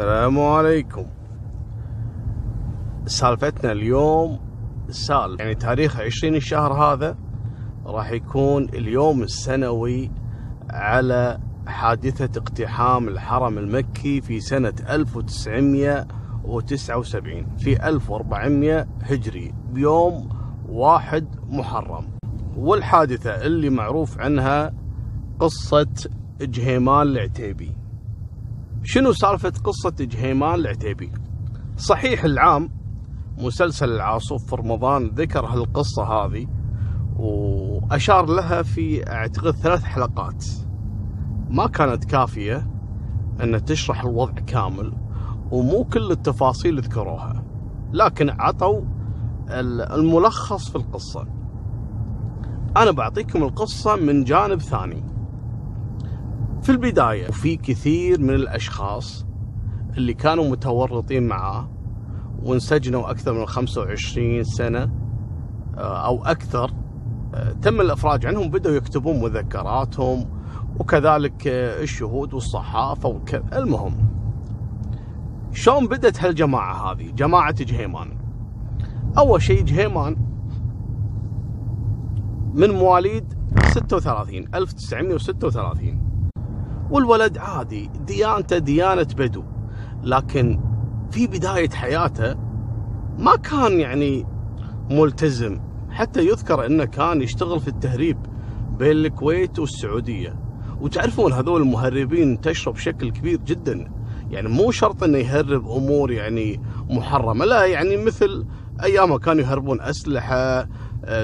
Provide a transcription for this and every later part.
السلام عليكم. سالفتنا اليوم سال يعني تاريخ 20 الشهر هذا راح يكون اليوم السنوي على حادثة اقتحام الحرم المكي في سنة 1979 في 1400 هجري بيوم واحد محرم. والحادثة اللي معروف عنها قصة جهيمان العتيبي. شنو سالفة قصة جهيمان العتيبي؟ صحيح العام مسلسل العاصف في رمضان ذكر هالقصة هذه وأشار لها في أعتقد ثلاث حلقات. ما كانت كافية أن تشرح الوضع كامل ومو كل التفاصيل ذكروها لكن عطوا الملخص في القصة. أنا بعطيكم القصة من جانب ثاني. في البداية. في كثير من الأشخاص اللي كانوا متورطين معاه وانسجنوا أكثر من 25 سنة آه، أو أكثر آه، تم الإفراج عنهم بدأوا يكتبون مذكراتهم وكذلك آه، الشهود والصحافة وك... المهم شلون بدت هالجماعة هذه؟ جماعة جهيمان. أول شيء جهيمان من مواليد 36 1936 والولد عادي. ديانته ديانة بدو. لكن في بداية حياته ما كان يعني ملتزم. حتى يذكر إنه كان يشتغل في التهريب بين الكويت والسعودية. وتعرفون هذول المهربين انتشروا بشكل كبير جدا. يعني مو شرط إنه يهرب أمور يعني محرمة. لا يعني مثل أيام كانوا يهربون أسلحة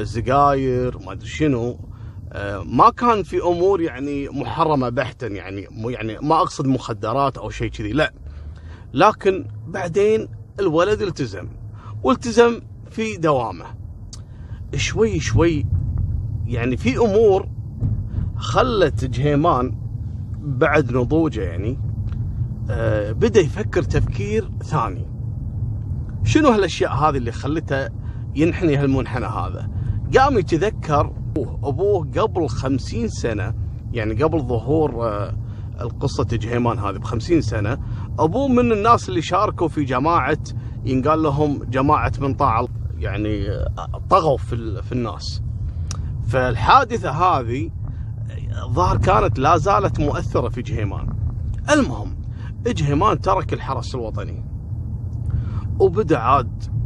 زقاير ما أدري شنو. آه، ما كان في أمور يعني محرمة بحتا يعني يعني ما أقصد مخدرات أو شيء كذي لا. لكن بعدين الولد التزم والتزم في دوامه. شوي شوي يعني في أمور خلت جهيمان بعد نضوجه يعني آه، بدأ يفكر تفكير ثاني. شنو هالأشياء هذه اللي خلته ينحني هالمنحنى هذا؟ قام يتذكر أبوه. قبل خمسين سنة يعني قبل ظهور آه، القصة جهيمان هذه بخمسين سنة أبوه من الناس اللي شاركوا في جماعة ينقال لهم جماعة من طاعة يعني آه، طغوا في, في الناس. فالحادثة هذه ظهر كانت لا زالت مؤثرة في جهيمان المهم جهيمان ترك الحرس الوطني. وبدأ عاد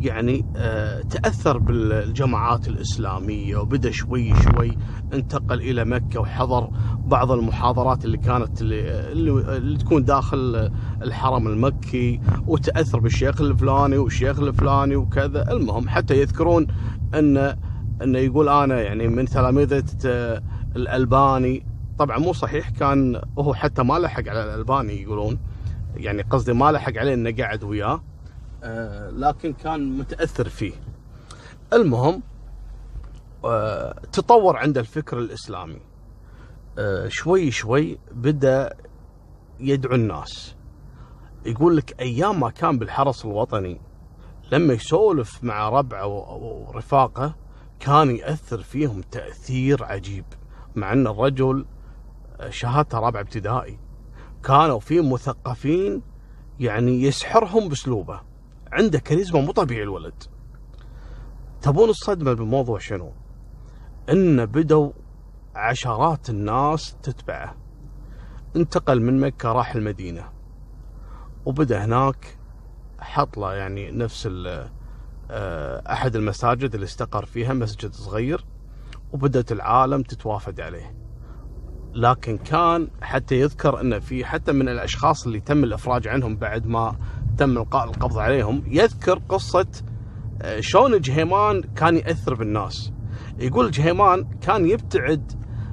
يعني آه، تأثر بالجماعات الإسلامية وبدأ شوي شوي انتقل إلى مكة وحضر بعض المحاضرات اللي كانت اللي, اللي تكون داخل الحرم المكي وتأثر بالشيخ الفلاني والشيخ الفلاني وكذا. المهم حتى يذكرون أن أنه يقول أنا يعني من تلامذة آه، الألباني. طبعا مو صحيح كان هو حتى ما لحق على الألباني يقولون يعني قصدي ما لحق عليه إنه قاعد وياه. لكن كان متأثر فيه. المهم آه، تطور عند الفكر الإسلامي. آه، شوي شوي بدأ يدعو الناس. يقول لك أيام ما كان بالحرس الوطني لما يسولف مع ربعه ورفاقه كان يأثر فيهم تأثير عجيب. مع أن الرجل شهادته رابعة ابتدائي. كانوا في مثقفين يعني يسحرهم بأسلوبه. عنده كاريزما مو طبيعي الولد. تبون الصدمة بالموضوع شنو؟ إن بدوا عشرات الناس تتبعه. انتقل من مكة راح المدينة. وبدأ هناك حط له يعني نفس آه، أحد المساجد اللي استقر فيها مسجد صغير. وبدأت العالم تتوافد عليه. لكن كان حتى يذكر أن في حتى من الأشخاص اللي تم الإفراج عنهم بعد ما تم القاء القبض عليهم يذكر قصة آه، شلون جهيمان كان يأثر بالناس. يقول جهيمان كان يبتعد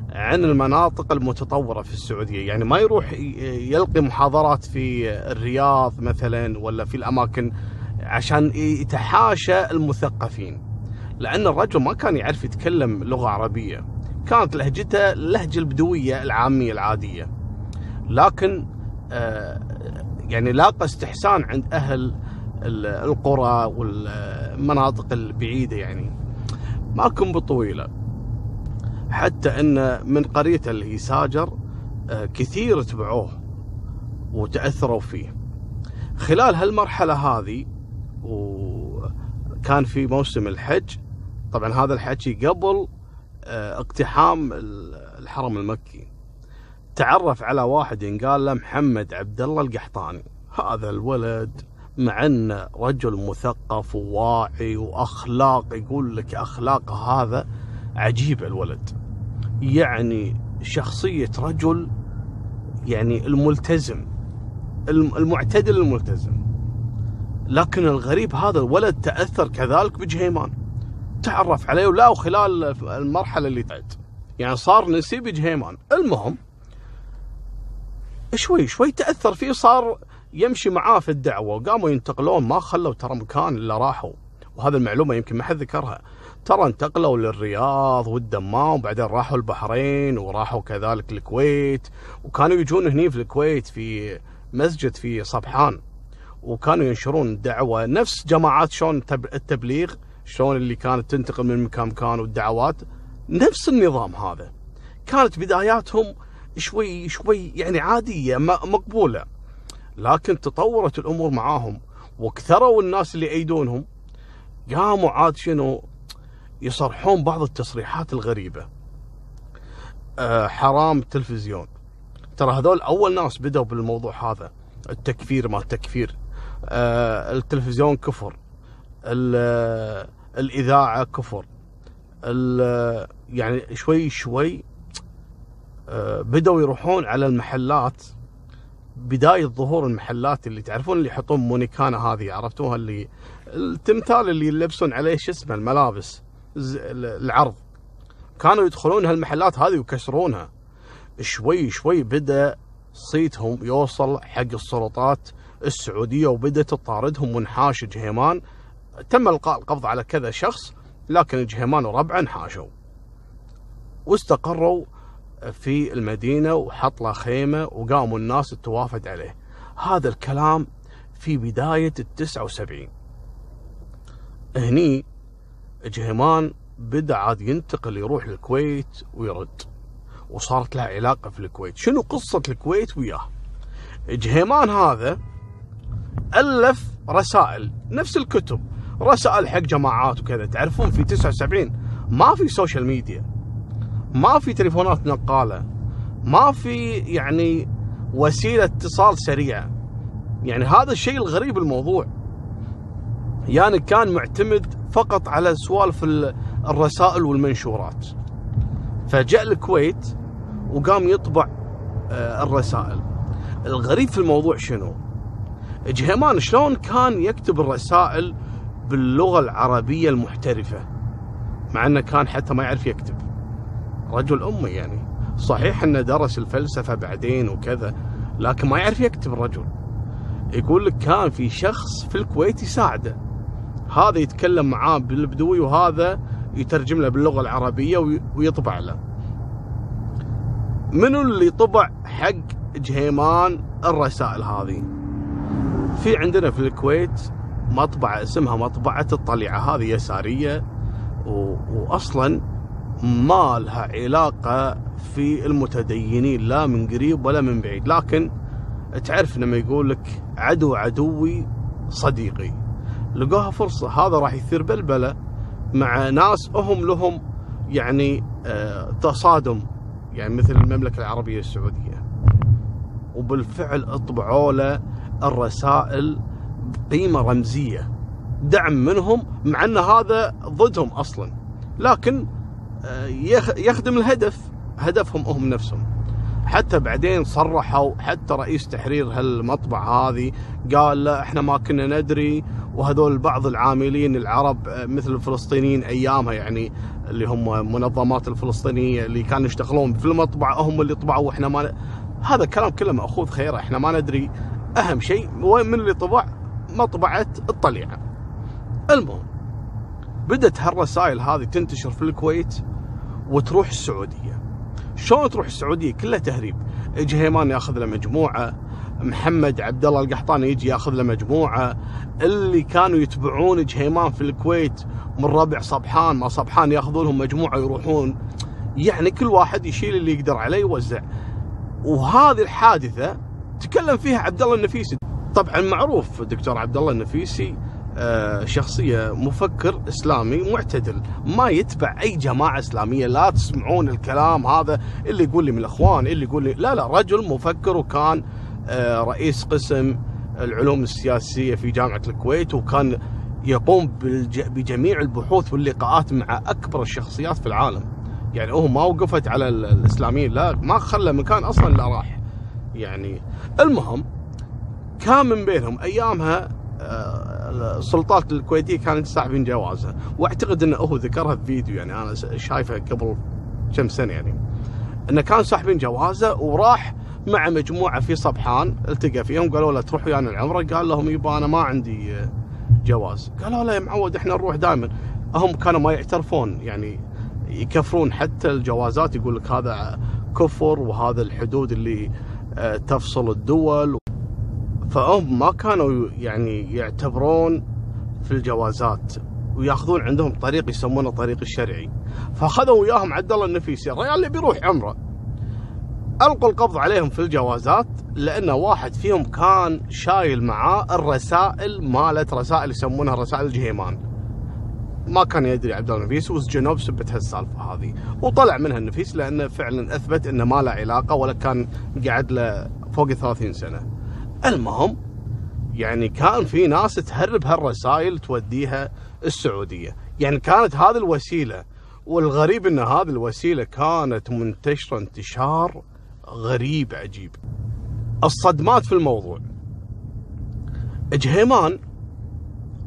عن المناطق المتطورة في السعودية. يعني ما يروح يلقي محاضرات في الرياض مثلا ولا في الأماكن عشان يتحاشى المثقفين. لأن الرجل ما كان يعرف يتكلم لغة عربية. كانت لهجته اللهجة البدوية العامية العادية. لكن آه، يعني لاقى استحسان عند أهل القرى والمناطق البعيدة يعني. ما كن بطويلة. حتى أن من قريته اللي هي ساجر آه، كثير تبعوه وتأثروا فيه. خلال هالمرحلة هذه وكان في موسم الحج طبعا هذا الحكي قبل آه، اقتحام الحرم المكي. تعرف على واحد ينقال له محمد عبد الله القحطاني هذا الولد مع انه رجل مثقف وواعي وأخلاق يقول لك اخلاقه هذا عجيب الولد. يعني شخصية رجل يعني الملتزم المعتدل الملتزم. لكن الغريب هذا الولد تأثر كذلك بجهيمان. تعرف عليه ولا خلال المرحلة اللي تعد يعني صار نسيب جهيمان. المهم شوي شوي تأثر فيه صار يمشي معاه في الدعوة. وقاموا ينتقلون ما خلوا ترى مكان إلا راحوا. وهذه المعلومة يمكن ما حد ذكرها. ترى انتقلوا للرياض والدمام وبعدين راحوا البحرين وراحوا كذلك الكويت. وكانوا يجون هني في الكويت في مسجد في صبحان وكانوا ينشرون دعوة نفس جماعات شلون التبليغ شلون اللي كانت تنتقل من مكان مكان والدعوات. نفس النظام هذا. كانت بداياتهم شوي شوي يعني عادية مقبولة. لكن تطورت الأمور معاهم وكثروا الناس اللي يأيدونهم قاموا عاد شنو يصرحون بعض التصريحات الغريبة. أه حرام التلفزيون ترى هذول أول ناس بدأوا بالموضوع هذا التكفير ما التكفير. أه التلفزيون كفر. الإذاعة كفر. يعني شوي شوي بدأوا يروحون على المحلات بداية ظهور المحلات اللي تعرفون اللي يحطون مونيكانا هذه عرفتوها؟ اللي التمثال اللي يلبسون عليه شو اسمه؟ الملابس العرض. كانوا يدخلون هالمحلات هذه ويكسرونها. شوي شوي بدأ صيتهم يوصل حق السلطات السعودية وبدات تطاردهم وانحاش جهيمان. تم القاء القبض على كذا شخص لكن جهيمان وربعه انحاشوا واستقروا في المدينة وحط له خيمة وقاموا الناس توافد عليه. هذا الكلام في بداية التسعة وسبعين. هني جهيمان بدأ عاد ينتقل يروح الكويت ويرد وصارت له علاقة في الكويت. شنو قصة الكويت وياه؟ جهيمان هذا ألف رسائل نفس الكتب رسائل حق جماعات وكذا. تعرفون في 79 ما في social media ما في تليفونات نقالة. ما في يعني وسيلة اتصال سريعة. يعني هذا الشيء الغريب الموضوع. يعني كان معتمد فقط على سوالف الرسائل والمنشورات. فجاء الكويت وقام يطبع آه، الرسائل. الغريب في الموضوع شنو؟ جهيمان شلون كان يكتب الرسائل باللغة العربية المحترفة؟ مع إنه كان حتى ما يعرف يكتب. رجل أمي يعني. صحيح أنه درس الفلسفة بعدين وكذا لكن ما يعرف يكتب الرجل. يقول لك كان في شخص في الكويت يساعده. هذا يتكلم معاه بالبدوي وهذا يترجم له باللغة العربية ويطبع له. منو اللي طبع حق جهيمان الرسائل هذه؟ في عندنا في الكويت مطبعة اسمها مطبعة الطليعة هذه يسارية. وأصلا ما لها علاقة في المتدينين لا من قريب ولا من بعيد. لكن تعرف لما يقول لك عدو عدوي صديقي. لقوها فرصة هذا راح يثير بلبلة مع ناس هم لهم يعني آه، تصادم. يعني مثل المملكة العربية السعودية. وبالفعل أطبعوا له الرسائل بقيمة رمزية. دعم منهم مع أن هذا ضدهم أصلا. لكن يخدم الهدف. هدفهم هم نفسهم. حتى بعدين صرحوا حتى رئيس تحرير هالمطبعة هذه قال لا إحنا ما كنا ندري وهذول بعض العاملين العرب مثل الفلسطينيين أيامها يعني اللي هم منظمات الفلسطينية اللي كانوا يشتغلون في المطبعه هم اللي طبعوا وإحنا ما ن... هذا الكلام كله مأخوذ خيره إحنا ما ندري. أهم شيء وين من اللي طبع؟ مطبعة الطليعة. المهم بدت هالرسائل هذه تنتشر في الكويت وتروح السعودية. شلون تروح السعودية؟ كلها تهريب. يجي هيمان ياخذ له مجموعة محمد عبد الله القحطاني يجي ياخذ له مجموعة. اللي كانوا يتبعون جهيمان في الكويت من ربع صبحان ما صبحان ياخذون لهم مجموعة يروحون. يعني كل واحد يشيل اللي يقدر عليه يوزع. وهذه الحادثة تكلم فيها عبد الله النفيسي. طبعا معروف دكتور عبد الله النفيسي شخصية مفكر إسلامي معتدل ما يتبع أي جماعة إسلامية لا تسمعون الكلام هذا اللي يقول لي من الأخوان اللي يقول لي لا لا رجل مفكر وكان آه، رئيس قسم العلوم السياسية في جامعة الكويت وكان يقوم بجميع البحوث واللقاءات مع أكبر الشخصيات في العالم. يعني هو ما وقفت على الإسلاميين لا ما خلى مكان أصلا لا راح. يعني المهم كان من بينهم أيامها آه، السلطات الكويتية كانت ساحبين جوازه واعتقد انه هو ذكرها في فيديو يعني أنا شايفه قبل كم سنة يعني. انه كان ساحبين جوازه وراح مع مجموعة في صبحان التقى فيهم قالوا له تروح ويانا العمرة قال لهم يبا أنا ما عندي آه، جواز. قالوا له يا معود إحنا نروح دائما. هم كانوا ما يعترفون يعني يكفرون حتى الجوازات يقول لك هذا كفر وهذا الحدود اللي آه، تفصل الدول فهم ما كانوا يعني يعتبرون في الجوازات وياخذون عندهم طريق يسمونه طريق الشرعي. فأخذوا وياهم عبد الله النفيسي الرجال اللي بيروح عمرة. ألقوا القبض عليهم في الجوازات لأن واحد فيهم كان شايل معاه الرسائل مالت رسائل يسمونها رسائل الجهيمان ما كان يدري عبد الله النفيس وسجنوه بسبه هالسالفة هذه. وطلع منها النفيس لأنه فعلا أثبت انه ما له علاقة ولا كان قاعد له فوق 30 سنة. المهم يعني كان في ناس تهرب هالرسائل توديها السعودية. يعني كانت هذه الوسيلة والغريب إن هذه الوسيلة كانت منتشرة انتشار غريب عجيب. الصدمات في الموضوع. جهيمان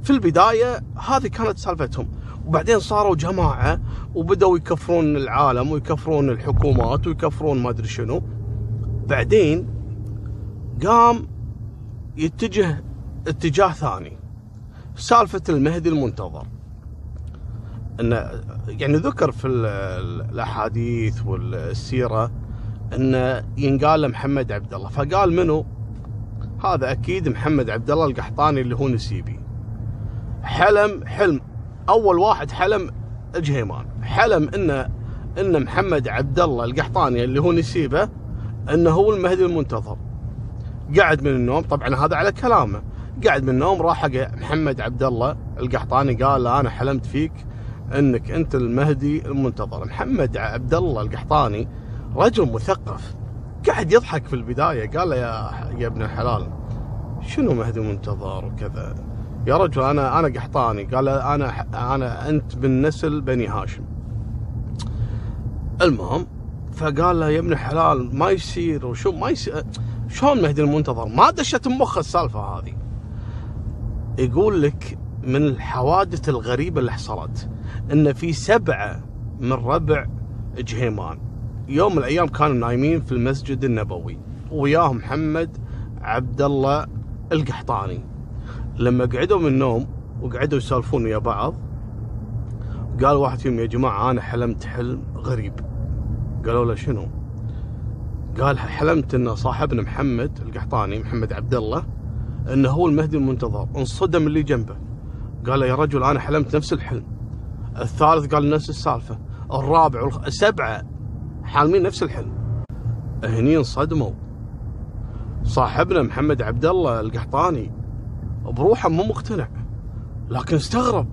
في البداية هذه كانت سالفتهم. وبعدين صاروا جماعة وبدأوا يكفرون العالم ويكفرون الحكومات ويكفرون ما أدري شنو. بعدين قام يتجه اتجاه ثاني. سالفة المهدي المنتظر. أن يعني ذكر في الأحاديث والسيرة أن ينقال لمحمد عبد الله. فقال منه هذا أكيد محمد عبد الله القحطاني اللي هو نسيبي. حلم حلم. أول واحد حلم الجهيمان حلم أن أن محمد عبد الله القحطاني اللي هو نسيبه أنه هو المهدي المنتظر. قعد من النوم طبعا هذا على كلامه. قعد من النوم راح حق محمد عبد الله القحطاني قال له أنا حلمت فيك إنك أنت المهدي المنتظر. محمد عبد الله القحطاني رجل مثقف قاعد يضحك في البداية قال له يا يا ابن الحلال شنو مهدي منتظر وكذا؟ يا رجل أنا أنا قحطاني. قال أنا أنا أنت من نسل بني هاشم. المهم فقال له يا ابن الحلال ما يصير وشو ما يصير شلون مهدي المنتظر؟ ما دشت مخه السالفة هذه. يقول لك من الحوادث الغريبة اللي حصلت إن في سبعة من ربع جهيمان. يوم من الأيام كانوا نايمين في المسجد النبوي وياهم محمد عبد الله القحطاني. لما قعدوا من النوم وقعدوا يسولفون ويا بعض قال واحد فيهم يا جماعة أنا حلمت حلم غريب. قالوا له شنو؟ قال حلمت إن صاحبنا محمد القحطاني محمد عبد الله انه هو المهدي المنتظر. انصدم اللي جنبه. قال يا رجل أنا حلمت نفس الحلم. الثالث قال نفس السالفة. الرابع والخ... السبعة حالمين نفس الحلم. هني انصدموا. صاحبنا محمد عبد الله القحطاني بروحه مو مقتنع لكن استغرب.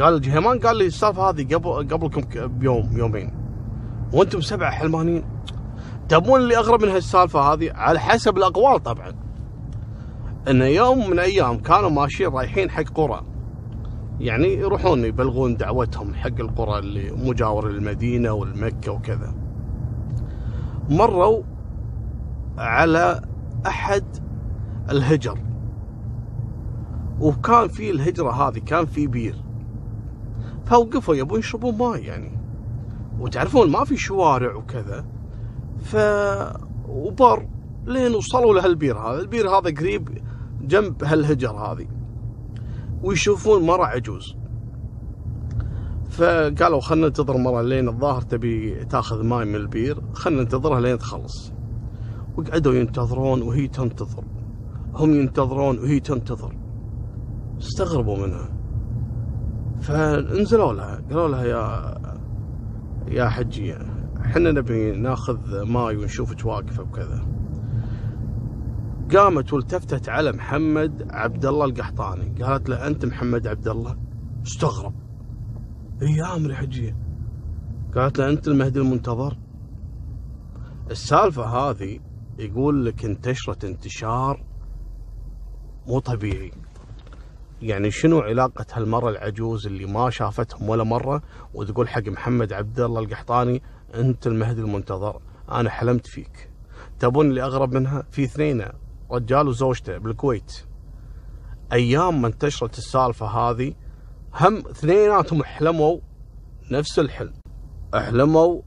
قال الجهيمان قال لي السالفة هذه قبل قبلكم بيوم يومين. وأنتم سبعة حلمانين. تبون اللي أغرب من هالسالفة هذه؟ على حسب الأقوال طبعا. إن يوم من أيام كانوا ماشيين رايحين حق قرى. يعني يروحون يبلغون دعوتهم حق القرى اللي مجاورة للمدينة والمكة وكذا. مروا على أحد الهجر. وكان في الهجرة هذه كان في بير. فوقفوا يبون يشربون ماء يعني. وتعرفون ما في شوارع وكذا. ف وبر لين وصلوا لهالبير هذا. البير هذا قريب جنب هالهجر هذه ويشوفون مرة عجوز. فقالوا خلنا ننتظر مرة لين الظاهر تبي تاخذ ماي من البير. خلنا ننتظرها لين تخلص. وقعدوا ينتظرون وهي تنتظر. هم ينتظرون وهي تنتظر. استغربوا منها. فانزلوا لها. قالوا لها يا يا حجية. إحنا نبي ناخذ ماي ونشوفك واقفة وكذا. قامت والتفتت على محمد عبد الله القحطاني. قالت له أنت محمد عبد الله استغرب. إي أمري حجيه قالت له أنت المهدي المنتظر. السالفة هذه يقول لك انتشرت انتشار مو طبيعي. يعني شنو علاقة هالمرة العجوز اللي ما شافتهم ولا مرة وتقول حق محمد عبد الله القحطاني أنت المهدي المنتظر أنا حلمت فيك. تبون اللي أغرب منها؟ في اثنين رجال وزوجته بالكويت. أيام ما انتشرت السالفة هذه هم اثنيناتهم حلموا نفس الحلم. احلموا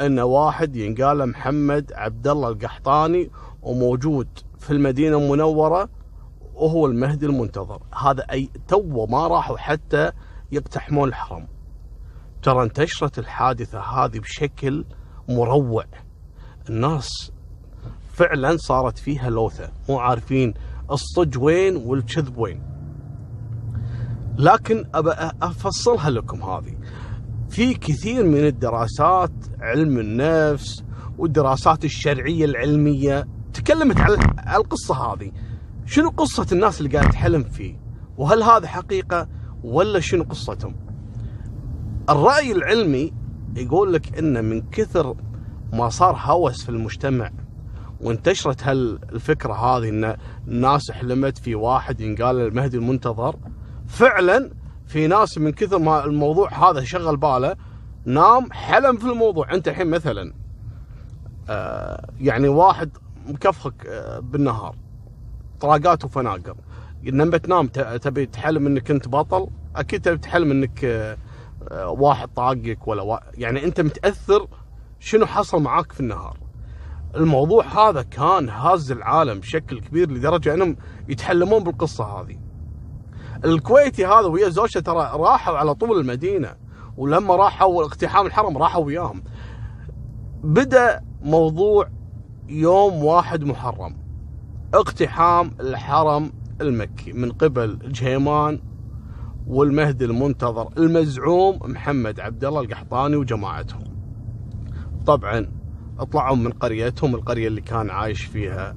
إن واحد ينقال محمد عبد الله القحطاني وموجود في المدينة المنورة وهو المهدي المنتظر. هذا أي تو ما راحوا حتى يقتحمون الحرم. ترى انتشرت الحادثة هذه بشكل مروع؟ الناس فعلا صارت فيها لوثة مو عارفين الصج وين والكذب وين. لكن أبى أفصلها لكم هذه. في كثير من الدراسات علم النفس والدراسات الشرعية العلمية تكلمت على القصة هذه. شنو قصة الناس اللي قاعد تحلم فيه؟ وهل هذا حقيقة ولا شنو قصتهم؟ الرأي العلمي يقول لك إن من كثر ما صار هوس في المجتمع وانتشرت هالفكرة هذه إن الناس حلمت في واحد ينقال المهدي المنتظر فعلا في ناس من كثر ما الموضوع هذا شغل باله نام حلم في الموضوع. أنت الحين مثلا آه يعني واحد مكفخك آه بالنهار طراقات وفناقر لما تنام تبي تحلم إنك أنت بطل؟ أكيد تبي تحلم إنك آه، واحد طاقك ولا وا... يعني انت متأثر شنو حصل معاك في النهار. الموضوع هذا كان هاز العالم بشكل كبير لدرجة انهم يتحلمون بالقصة هذه. الكويتي هذا ويا زوجته ترى راحوا على طول المدينة ولما راحوا اقتحام الحرم راحوا وياهم. بدأ موضوع يوم واحد محرم اقتحام الحرم المكي من قبل جهيمان والمهدي المنتظر المزعوم محمد عبد الله القحطاني وجماعتهم. طبعا اطلعوا من قريتهم القرية اللي كان عايش فيها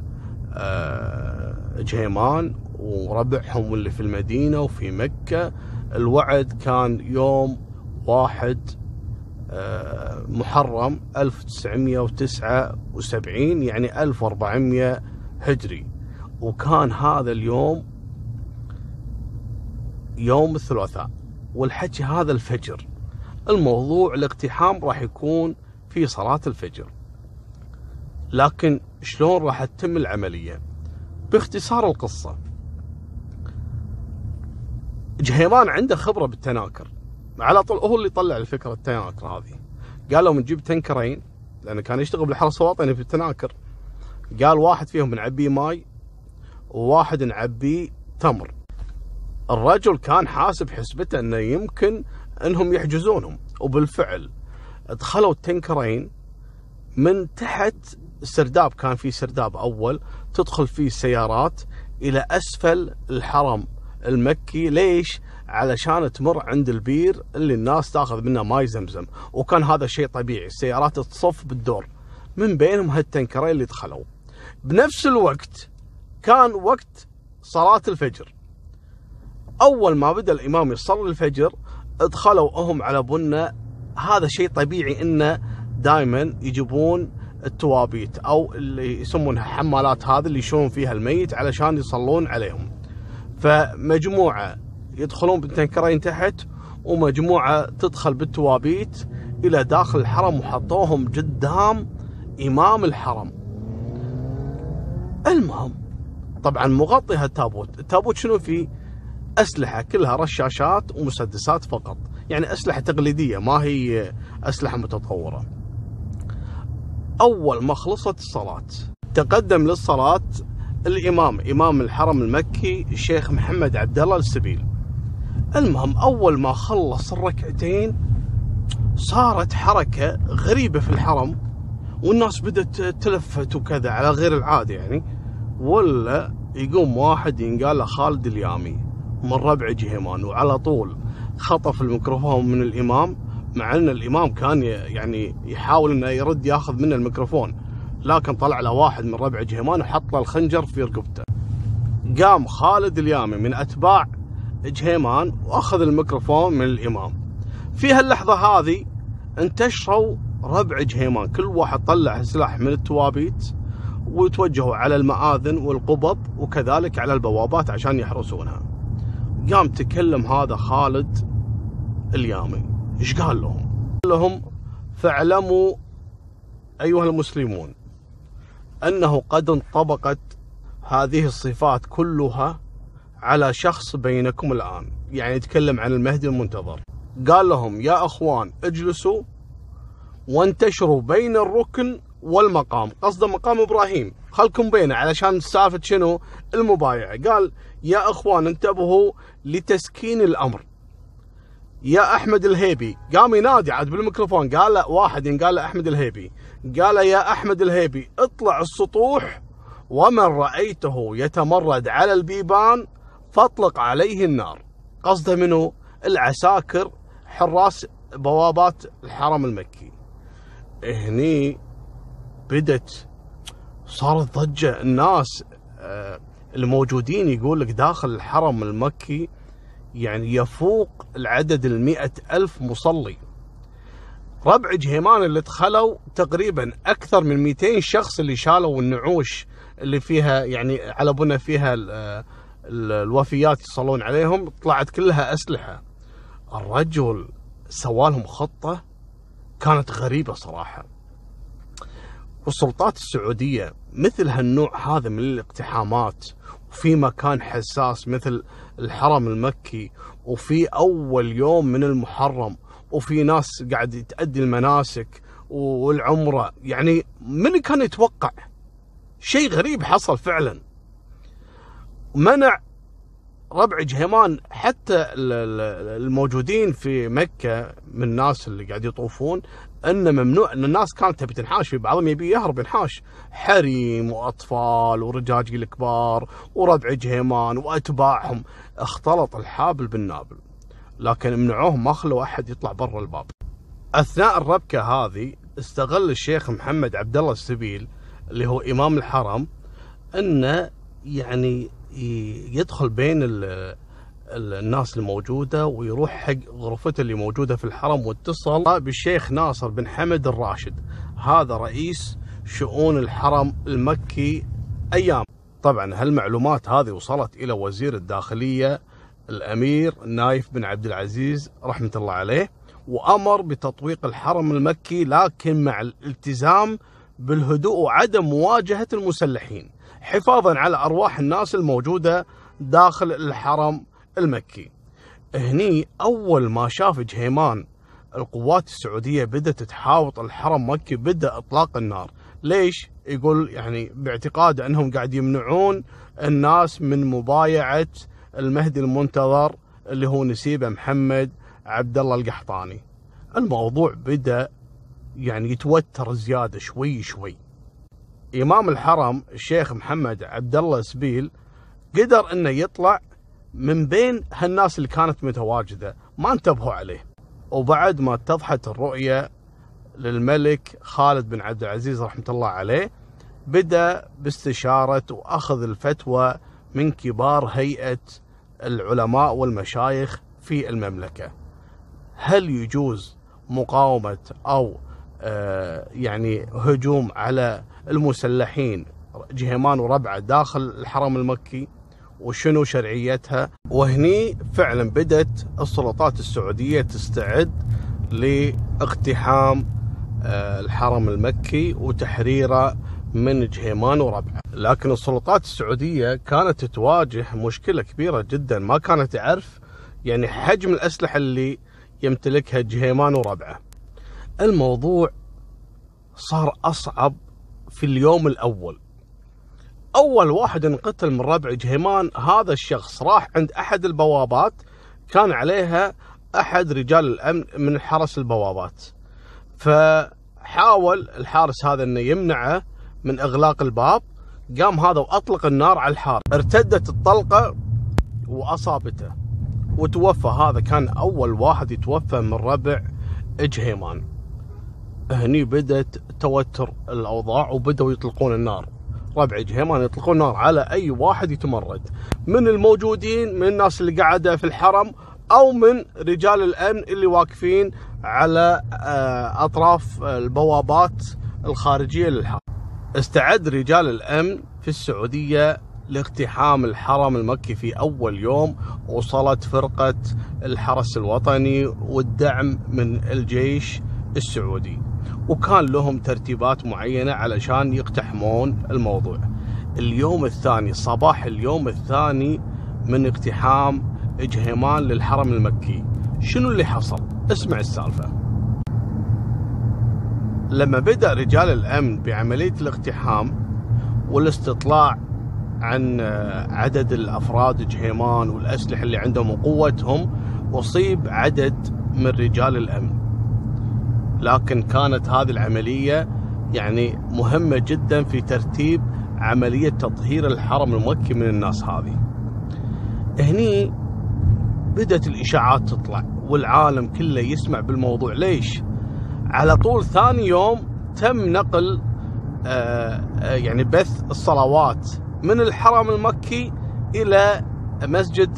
آه، جهيمان وربعهم اللي في المدينة وفي مكة. الوعد كان يوم واحد آه، محرم 1979 يعني 1400 هجري. وكان هذا اليوم يوم الثلاثاء والحكي هذا الفجر. الموضوع الاقتحام راح يكون في صلاة الفجر. لكن شلون راح تتم العملية؟ باختصار القصة. جهيمان عنده خبرة بالتناكر. على طول هو اللي طلع الفكرة التناكر هذه. قال لهم نجيب تنكرين لأنه كان يشتغل بالحرس الوطني في التناكر. قال واحد فيهم نعبيه ماي وواحد نعبيه تمر. الرجل كان حاسب حسبته أنه يمكن أنهم يحجزونهم. وبالفعل دخلوا التنكرين من تحت السرداب كان في سرداب أول تدخل فيه السيارات إلى أسفل الحرم المكي. ليش؟ علشان تمر عند البير اللي الناس تاخذ منه ماي زمزم. وكان هذا شيء طبيعي السيارات تصف بالدور من بينهم هالتنكرين اللي دخلوا. بنفس الوقت كان وقت صلاة الفجر. أول ما بدأ الإمام يصلي الفجر دخلوا هم على بنا هذا شيء طبيعي إنه دائما يجيبون التوابيت أو اللي يسمونها حمالات هذه اللي يشون فيها الميت علشان يصلون عليهم. فمجموعة يدخلون بالتنكرين تحت ومجموعة تدخل بالتوابيت إلى داخل الحرم وحطوهم قدام إمام الحرم. المهم طبعا مغطي هالتابوت. التابوت شنو فيه؟ أسلحة كلها رشاشات ومسدسات فقط. يعني أسلحة تقليدية ما هي أسلحة متطورة. أول ما خلصت الصلاة تقدم للصلاة الإمام إمام الحرم المكي الشيخ محمد عبد الله السبيل. المهم أول ما خلص الركعتين صارت حركة غريبة في الحرم والناس بدأت تلفت وكذا على غير العادة يعني ولا يقوم واحد ينقال له خالد اليامي. من ربع جهيمان وعلى طول خطف الميكروفون من الإمام مع أن الإمام كان يعني يحاول أنه يرد ياخذ منه الميكروفون لكن طلع له واحد من ربع جهيمان وحط له الخنجر في رقبته. قام خالد اليامي من أتباع جهيمان وأخذ الميكروفون من الإمام. في هاللحظة هذه انتشروا ربع جهيمان كل واحد طلع سلاح من التوابيت وتوجهوا على المآذن والقبب وكذلك على البوابات عشان يحرسونها. قام تكلم هذا خالد اليامي إيش قال لهم؟ قال لهم فاعلموا أيها المسلمون أنه قد انطبقت هذه الصفات كلها على شخص بينكم الآن. يعني يتكلم عن المهدي المنتظر. قال لهم يا أخوان اجلسوا وانتشروا بين الركن والمقام. قصده مقام إبراهيم. خلكم بينه علشان سالفة شنو؟ المبايعة. قال يا أخوان انتبهوا لتسكين الأمر. يا أحمد الهيبي قام ينادي عاد بالميكروفون قال له واحد قال له أحمد الهيبي. قال يا أحمد الهيبي اطلع السطوح ومن رأيته يتمرد على البيبان فاطلق عليه النار. قصده منه العساكر حراس بوابات الحرم المكي. هني بدت صارت ضجة الناس آه، الموجودين يقول لك داخل الحرم المكي يعني يفوق العدد المئة ألف مصلي. ربع جهيمان اللي دخلوا تقريبا أكثر من 200 شخص اللي شالوا النعوش اللي فيها يعني على بنا فيها الوفيات يصلون عليهم طلعت كلها أسلحة. الرجل سوالهم خطة كانت غريبة صراحة. والسلطات السعودية مثل هالنوع هذا من الاقتحامات وفي مكان حساس مثل الحرم المكي وفي أول يوم من المحرم وفي ناس قاعد تأدي المناسك والعمرة. يعني من كان يتوقع؟ شيء غريب حصل فعلا. منع ربع جهيمان حتى الموجودين في مكة من الناس اللي قاعد يطوفون أن ممنوع أن الناس كانت تبي تنحاش بعضهم يبي يهرب ينحاش. حريم وأطفال ورجاجيل كبار وربع جهيمان وأتباعهم. اختلط الحابل بالنابل. لكن منعوهم ما خلوا أحد يطلع برا الباب. أثناء الربكة هذه استغل الشيخ محمد عبد الله السبيل اللي هو إمام الحرم أنه يعني يدخل بين الناس الموجودة ويروح حق غرفته اللي موجودة في الحرم واتصل بالشيخ ناصر بن حمد الراشد. هذا رئيس شؤون الحرم المكي أيام. طبعا هالمعلومات هذه وصلت إلى وزير الداخلية الأمير نايف بن عبد العزيز رحمة الله عليه وأمر بتطويق الحرم المكي لكن مع الالتزام بالهدوء وعدم مواجهة المسلحين حفاظا على أرواح الناس الموجودة داخل الحرم المكي. هني أول ما شاف جهيمان القوات السعودية بدأت تحاوط الحرم مكي بدأ إطلاق النار. ليش؟ يقول يعني باعتقاد أنهم قاعد يمنعون الناس من مبايعة المهدي المنتظر اللي هو نسيبه محمد عبد الله القحطاني. الموضوع بدأ يعني يتوتر زيادة شوي شوي. إمام الحرم الشيخ محمد عبد الله سبيل قدر إنه يطلع من بين هالناس اللي كانت متواجدة ما انتبهوا عليه. وبعد ما اتضحت الرؤية للملك خالد بن عبد العزيز رحمة الله عليه بدأ باستشارة وأخذ الفتوى من كبار هيئة العلماء والمشايخ في المملكة. هل يجوز مقاومة أو آه، يعني هجوم على المسلحين جهيمان وربعة داخل الحرم المكي؟ وشنو شرعيتها. وهني فعلا بدت السلطات السعودية تستعد لاقتحام آه، الحرم المكي وتحريره من جهيمان وربعة. لكن السلطات السعودية كانت تواجه مشكلة كبيرة جدا ما كانت تعرف يعني حجم الأسلحة اللي يمتلكها جهيمان وربعة. الموضوع صار أصعب في اليوم الأول. أول واحد انقتل من ربع جهيمان هذا الشخص راح عند أحد البوابات كان عليها أحد رجال الأمن من حرس البوابات. فحاول الحارس هذا إنه يمنعه من إغلاق الباب قام هذا وأطلق النار على الحارس. ارتدت الطلقة وأصابته. وتوفى هذا كان أول واحد يتوفى من ربع جهيمان. هني بدت توتر الأوضاع وبدأوا يطلقون النار. ربع جهيمان يطلقون نار على أي واحد يتمرد من الموجودين من الناس اللي قاعدة في الحرم أو من رجال الأمن اللي واقفين على آه، أطراف البوابات الخارجية للحرم. استعد رجال الأمن في السعودية لاقتحام الحرم المكي في أول يوم وصلت فرقة الحرس الوطني والدعم من الجيش السعودي. وكان لهم ترتيبات معينة علشان يقتحمون الموضوع. اليوم الثاني صباح اليوم الثاني من اقتحام جهيمان للحرم المكي. شنو اللي حصل؟ اسمع السالفة. لما بدأ رجال الأمن بعملية الاقتحام والاستطلاع عن عدد الأفراد جهيمان والأسلحة اللي عندهم وقوتهم أصيب عدد من رجال الأمن. لكن كانت هذه العملية يعني مهمة جدا في ترتيب عملية تطهير الحرم المكي من الناس هذه. هني بدأت الإشاعات تطلع والعالم كله يسمع بالموضوع. ليش؟ على طول ثاني يوم تم نقل آه، آه، يعني بث الصلوات من الحرم المكي إلى مسجد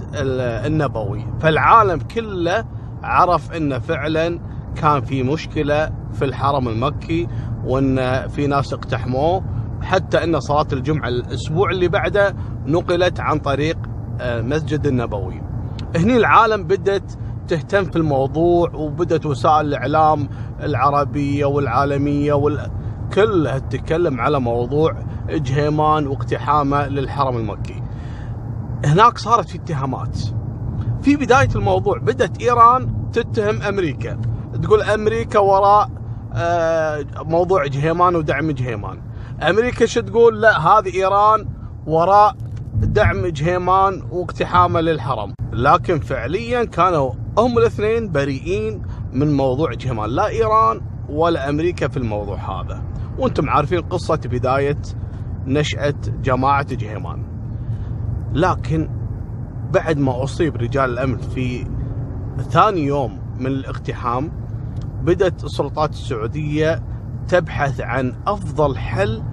النبوي. فالعالم كله عرف أن فعلا كان في مشكلة في الحرم المكي وإن في ناس اقتحموه. حتى إن صلاة الجمعة الأسبوع اللي بعده نقلت عن طريق آه، النبوي. هني العالم بدت تهتم في الموضوع وبدت وسائل الإعلام العربية والعالمية وال... كلها تتكلم على موضوع جهيمان واقتحامه للحرم المكي. هناك صارت في اتهامات. في بداية الموضوع بدأت إيران تتهم أمريكا. تقول أمريكا وراء آه، موضوع جهيمان ودعم جهيمان. أمريكا شو تقول؟ لا هذه إيران وراء دعم جهيمان واقتحامه للحرم. لكن فعليا كانوا هم الاثنين بريئين من موضوع جهيمان. لا إيران ولا أمريكا في الموضوع هذا. وأنتم عارفين قصة بداية نشأة جماعة جهيمان. لكن بعد ما أصيب رجال الأمن في ثاني يوم من الاقتحام بدأت السلطات السعودية تبحث عن أفضل حل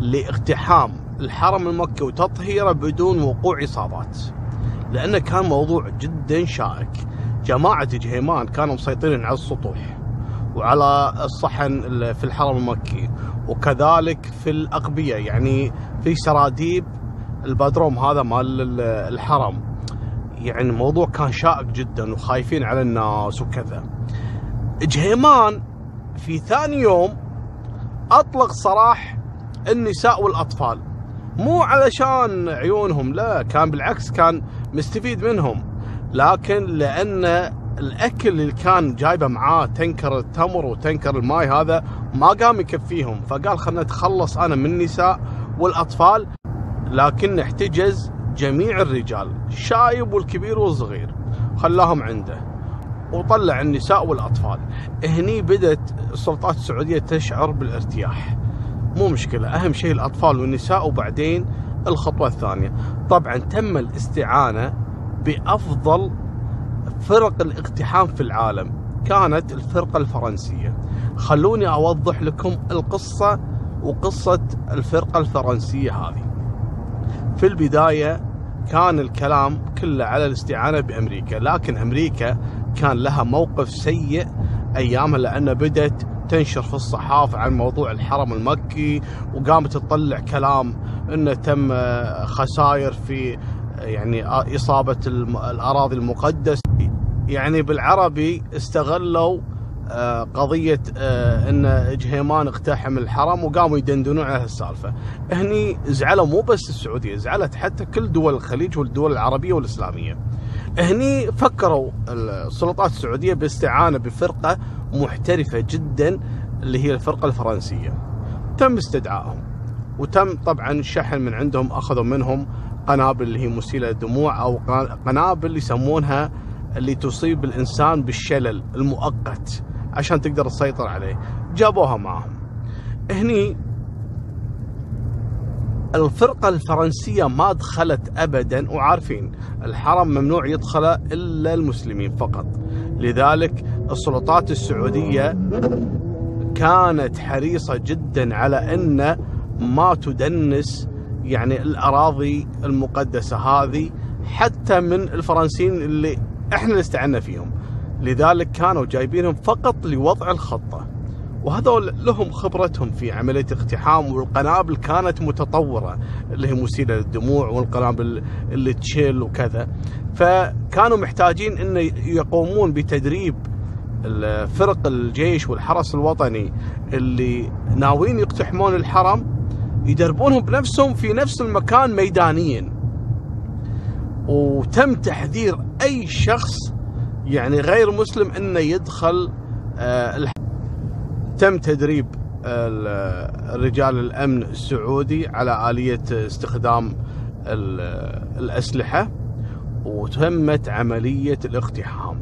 لاقتحام الحرم المكي وتطهيره بدون وقوع إصابات لأنه كان موضوع جدا شائك. جماعة جهيمان كانوا مسيطرين على السطوح وعلى الصحن في الحرم المكي وكذلك في الأقبية يعني في سراديب البدروم هذا مال الحرم. يعني الموضوع كان شائك جدا وخايفين على الناس وكذا. جهيمان في ثاني يوم أطلق سراح النساء والأطفال. مو علشان عيونهم لا كان بالعكس كان مستفيد منهم. لكن لأن الأكل اللي كان جايبه معاه تنكر التمر وتنكر الماي هذا ما قام يكفيهم. فقال خلنا نتخلص أنا من النساء والأطفال. لكن احتجز جميع الرجال الشايب والكبير والصغير خلاهم عنده. وطلع النساء والأطفال. هني بدأت السلطات السعودية تشعر بالارتياح. مو مشكلة أهم شيء الأطفال والنساء وبعدين الخطوة الثانية. طبعا تم الاستعانة بأفضل فرق الاقتحام في العالم كانت الفرقة الفرنسية. خلوني أوضح لكم القصة وقصة الفرقة الفرنسية هذه. في البداية كان الكلام كله على الاستعانة بأمريكا لكن أمريكا كان لها موقف سيء أيامها لأنه بدت تنشر في الصحافة عن موضوع الحرم المكي وقامت تطلع كلام إنه تم خسائر في يعني إصابة الأراضي المقدسه يعني بالعربي استغلوا آه، قضية آه، إن جهيمان اقتحم الحرم وقاموا يدندنون على هالسالفة. هني زعلوا مو بس السعودية زعلت حتى كل دول الخليج والدول العربية والإسلامية. هني فكروا السلطات السعودية باستعانة بفرقة محترفة جدا اللي هي الفرقة الفرنسية. تم استدعائهم وتم طبعا شحن من عندهم أخذوا منهم قنابل اللي هي مسيلة دموع أو قنابل يسمونها اللي تصيب الإنسان بالشلل المؤقت عشان تقدر تسيطر عليه. جابوها معهم. هني الفرقة الفرنسية ما دخلت أبدا وعارفين الحرم ممنوع يدخله إلا المسلمين فقط. لذلك السلطات السعودية كانت حريصة جدا على أن ما تدنس يعني الأراضي المقدسة هذه حتى من الفرنسيين اللي إحنا اللي استعنا فيهم. لذلك كانوا جايبينهم فقط لوضع الخطة. وهذول لهم خبرتهم في عملية اقتحام والقنابل كانت متطورة اللي هي مسيلة للدموع والقنابل اللي تشيل وكذا. فكانوا محتاجين أن يقومون بتدريب فرق الجيش والحرس الوطني اللي ناويين يقتحمون الحرم يدربونهم بنفسهم في نفس المكان ميدانيا. وتم تحذير أي شخص يعني غير مسلم إنه يدخل آه تم تدريب رجال الأمن السعودي على آلية استخدام الأسلحة وتمت عملية الاقتحام.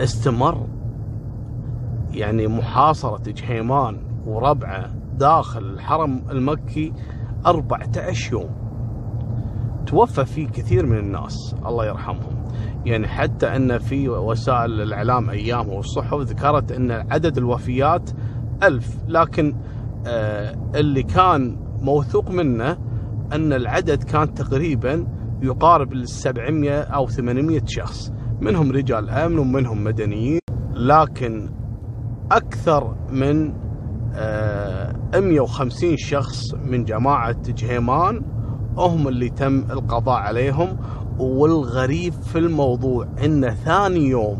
استمر يعني محاصرة جهيمان وربعة داخل الحرم المكي 14 يوم. توفى فيه كثير من الناس الله يرحمهم. يعني حتى أن في وسائل الإعلام أيام والصحف ذكرت أن عدد الوفيات ألف لكن آه اللي كان موثوق منه أن العدد كان تقريبا يقارب ال 700 أو 800 شخص. منهم رجال أمن ومنهم مدنيين لكن أكثر من آه 150 شخص من جماعة جهيمان هم اللي تم القضاء عليهم والغريب في الموضوع إن ثاني يوم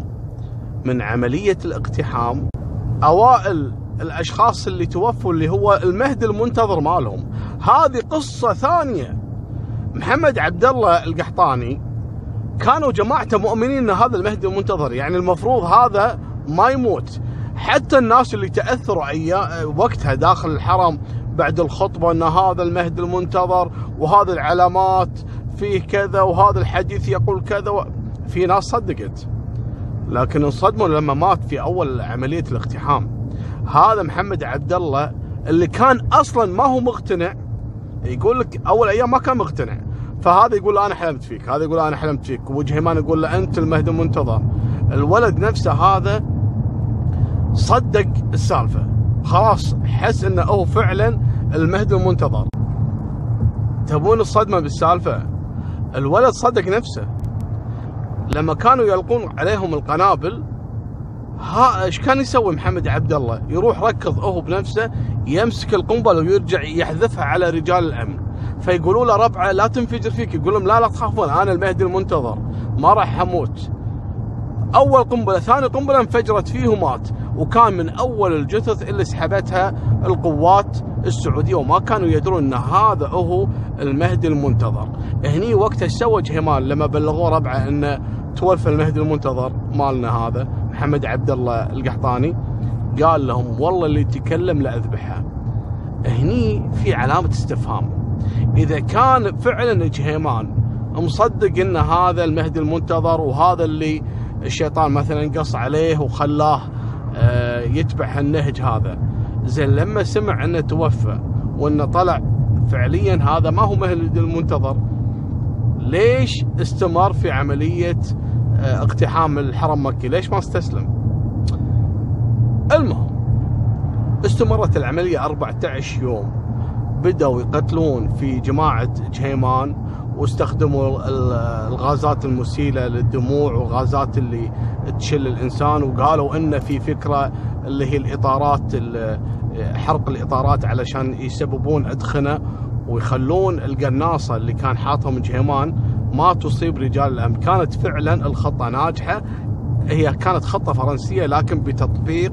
من عملية الاقتحام أوائل الأشخاص اللي توفوا اللي هو المهدي المنتظر مالهم. هذه قصة ثانية. محمد عبد الله القحطاني كانوا جماعته مؤمنين إن هذا المهدي المنتظر يعني المفروض هذا ما يموت. حتى الناس اللي تأثروا وقتها داخل الحرم بعد الخطبة أن هذا المهدي المنتظر وهذه العلامات فيه كذا وهذا الحديث يقول كذا و... في ناس صدقت. لكن انصدموا لما مات في أول عملية الاقتحام. هذا محمد عبد الله اللي كان أصلا ما هو مقتنع يقول لك أول أيام ما كان مقتنع. فهذا يقول أنا حلمت فيك هذا يقول أنا حلمت فيك. وجهيمان يقول له أنت المهدي المنتظر. الولد نفسه هذا صدق السالفة. خلاص حس إنه هو فعلا المهدي المنتظر تبون الصدمة بالسالفة؟ الولد صدق نفسه. لما كانوا يلقون عليهم القنابل ها إيش كان يسوي محمد عبد الله؟ يروح ركض هو بنفسه يمسك القنبلة ويرجع يحذفها على رجال الأمن. فيقولوا له ربعة لا تنفجر فيك. يقول لهم لا لا تخافون أنا المهدي المنتظر. ما راح أموت. أول قنبلة ثاني قنبلة انفجرت فيه ومات. وكان من أول الجثث اللي سحبتها القوات السعودية وما كانوا يدرون إن هذا هو المهدي المنتظر. هني وقتها سوى جهيمان لما بلغوه ربعه إنه توفى المهدي المنتظر مالنا هذا محمد عبد الله القحطاني؟ قال لهم والله اللي يتكلم لاذبحه هني في علامة استفهام. إذا كان فعلا جهيمان مصدق إن هذا المهدي المنتظر وهذا اللي الشيطان مثلا قص عليه وخلاه يتبع النهج هذا. زين لما سمع انه توفى وانه طلع فعليا هذا ما هو مهدي المنتظر ليش استمر في عملية آه، اقتحام الحرم مكي؟ ليش ما استسلم؟ المهم استمرت العملية 14 يوم. بدأوا يقتلون في جماعة جهيمان. واستخدموا الغازات المسيلة للدموع والغازات اللي تشل الإنسان وقالوا إن في فكرة اللي هي الإطارات حرق الإطارات علشان يسببون أدخنة ويخلون القناصة اللي كان حاطها من جهيمان ما تصيب رجال الأمن. كانت فعلا الخطة ناجحة. هي كانت خطة فرنسية لكن بتطبيق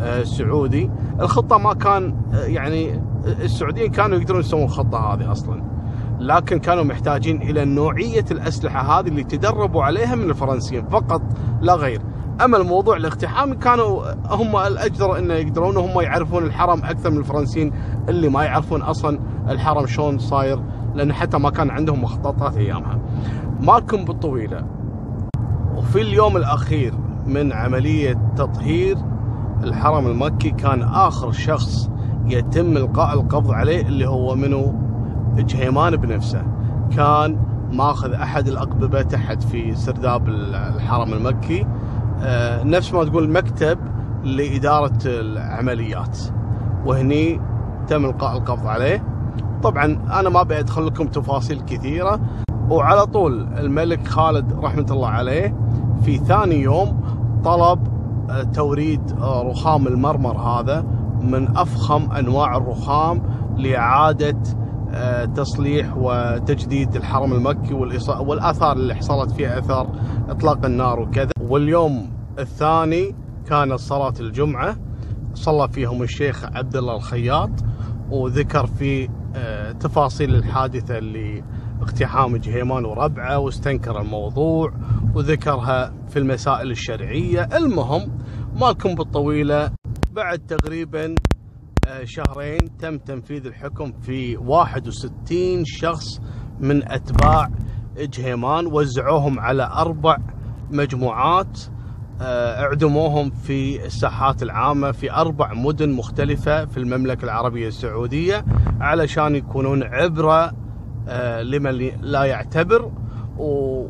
آه، سعودي. الخطة ما كان آه، يعني السعوديين كانوا يقدرون يسوون الخطة هذه أصلا. لكن كانوا محتاجين إلى نوعية الأسلحة هذه اللي تدربوا عليها من الفرنسيين. فقط لا غير. أما الموضوع الاقتحام كانوا هم الأجدر انه يقدرون هم يعرفون الحرم أكثر من الفرنسيين اللي ما يعرفون أصلا الحرم شلون صاير لأن حتى ما كان عندهم مخططات أيامها. ماكم بالطويلة. وفي اليوم الأخير من عملية تطهير الحرم المكي كان آخر شخص يتم إلقاء القبض عليه اللي هو منو؟ جهيمان بنفسه. كان ماخذ أحد الأقببة تحت في سرداب الحرم المكي. آه، نفس ما تقول مكتب لإدارة العمليات. وهني تم إلقاء القبض عليه. طبعا أنا ما أبي أدخل لكم تفاصيل كثيرة. وعلى طول الملك خالد رحمة الله عليه في ثاني يوم طلب آه، توريد آه، رخام المرمر هذا من أفخم أنواع الرخام لإعادة آه، تصليح وتجديد الحرم المكي والآثار اللي حصلت فيها أثر إطلاق النار وكذا. واليوم الثاني كانت صلاة الجمعة. صلى فيهم الشيخ عبد الله الخياط وذكر في تفاصيل الحادثة اللي اقتحام جهيمان وربعة واستنكر الموضوع وذكرها في المسائل الشرعية. المهم مالكم بالطويلة بعد تقريبا آه، شهرين تم تنفيذ الحكم في 61 شخص من أتباع جهيمان وزعوهم على أربع مجموعات آه، اعدموهم في الساحات العامة في أربع مدن مختلفة في المملكة العربية السعودية علشان يكونون عبرة آه، لمن لا يعتبر.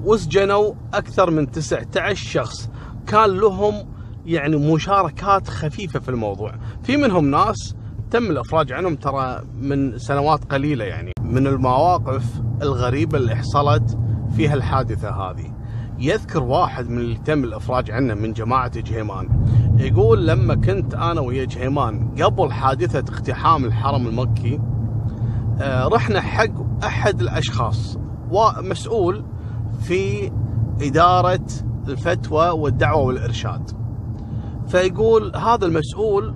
وسجنوا أكثر من 19 شخص. كان لهم يعني مشاركات خفيفة في الموضوع. في منهم ناس تم الإفراج عنهم ترى من سنوات قليلة يعني. من المواقف الغريبة اللي حصلت فيها الحادثة هذه. يذكر واحد من اللي تم الإفراج عنه من جماعة جهيمان. يقول لما كنت أنا ويا جهيمان قبل حادثة اقتحام الحرم المكي آه، رحنا حق أحد الأشخاص ومسؤول في إدارة الفتوى والدعوة والإرشاد. فيقول هذا المسؤول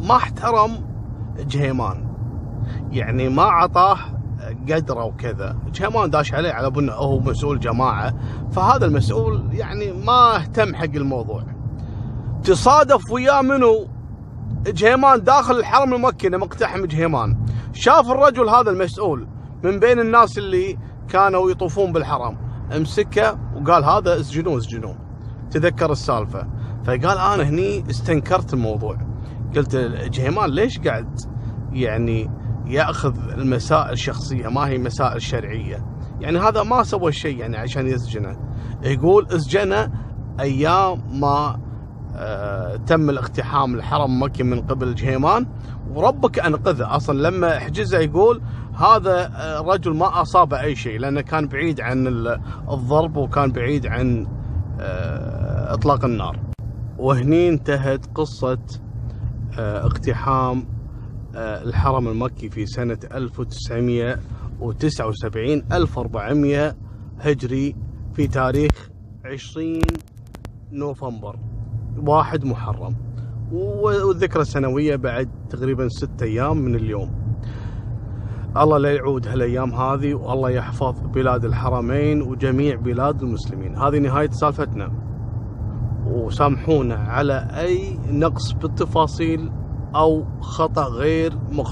ما احترم جهيمان. يعني ما عطاه قدره وكذا. جهيمان داش عليه على انه هو مسؤول جماعة. فهذا المسؤول يعني ما اهتم حق الموضوع. تصادف وياه منو؟ جهيمان داخل الحرم المكي مقتحم جهيمان. شاف الرجل هذا المسؤول من بين الناس اللي كانوا يطوفون بالحرم. امسكه وقال هذا اسجنوه اسجنوه. تذكر السالفة. فقال أنا هني استنكرت الموضوع. قلت جهيمان ليش قاعد يعني ياخذ المسائل الشخصيه ما هي مسائل شرعية. يعني هذا ما سوى شيء يعني عشان يسجنه. يقول اسجنه أيام ما آه تم الاقتحام الحرم المكي من قبل جهيمان وربك أنقذه. أصلا لما حجزه يقول هذا الرجل آه، ما اصابه أي شيء لأنه كان بعيد عن الضرب وكان بعيد عن آه، إطلاق النار. وهني انتهت قصة اقتحام الحرم المكي في سنة 1979 1400 هجري في تاريخ 20 نوفمبر. واحد محرم. والذكرى السنوية بعد تقريبا ستة أيام من اليوم. الله لا يعود هالأيام هذه والله يحفظ بلاد الحرمين وجميع بلاد المسلمين. هذه نهاية سالفتنا. وسامحونا على أي نقص بالتفاصيل أو خطأ غير مقصود.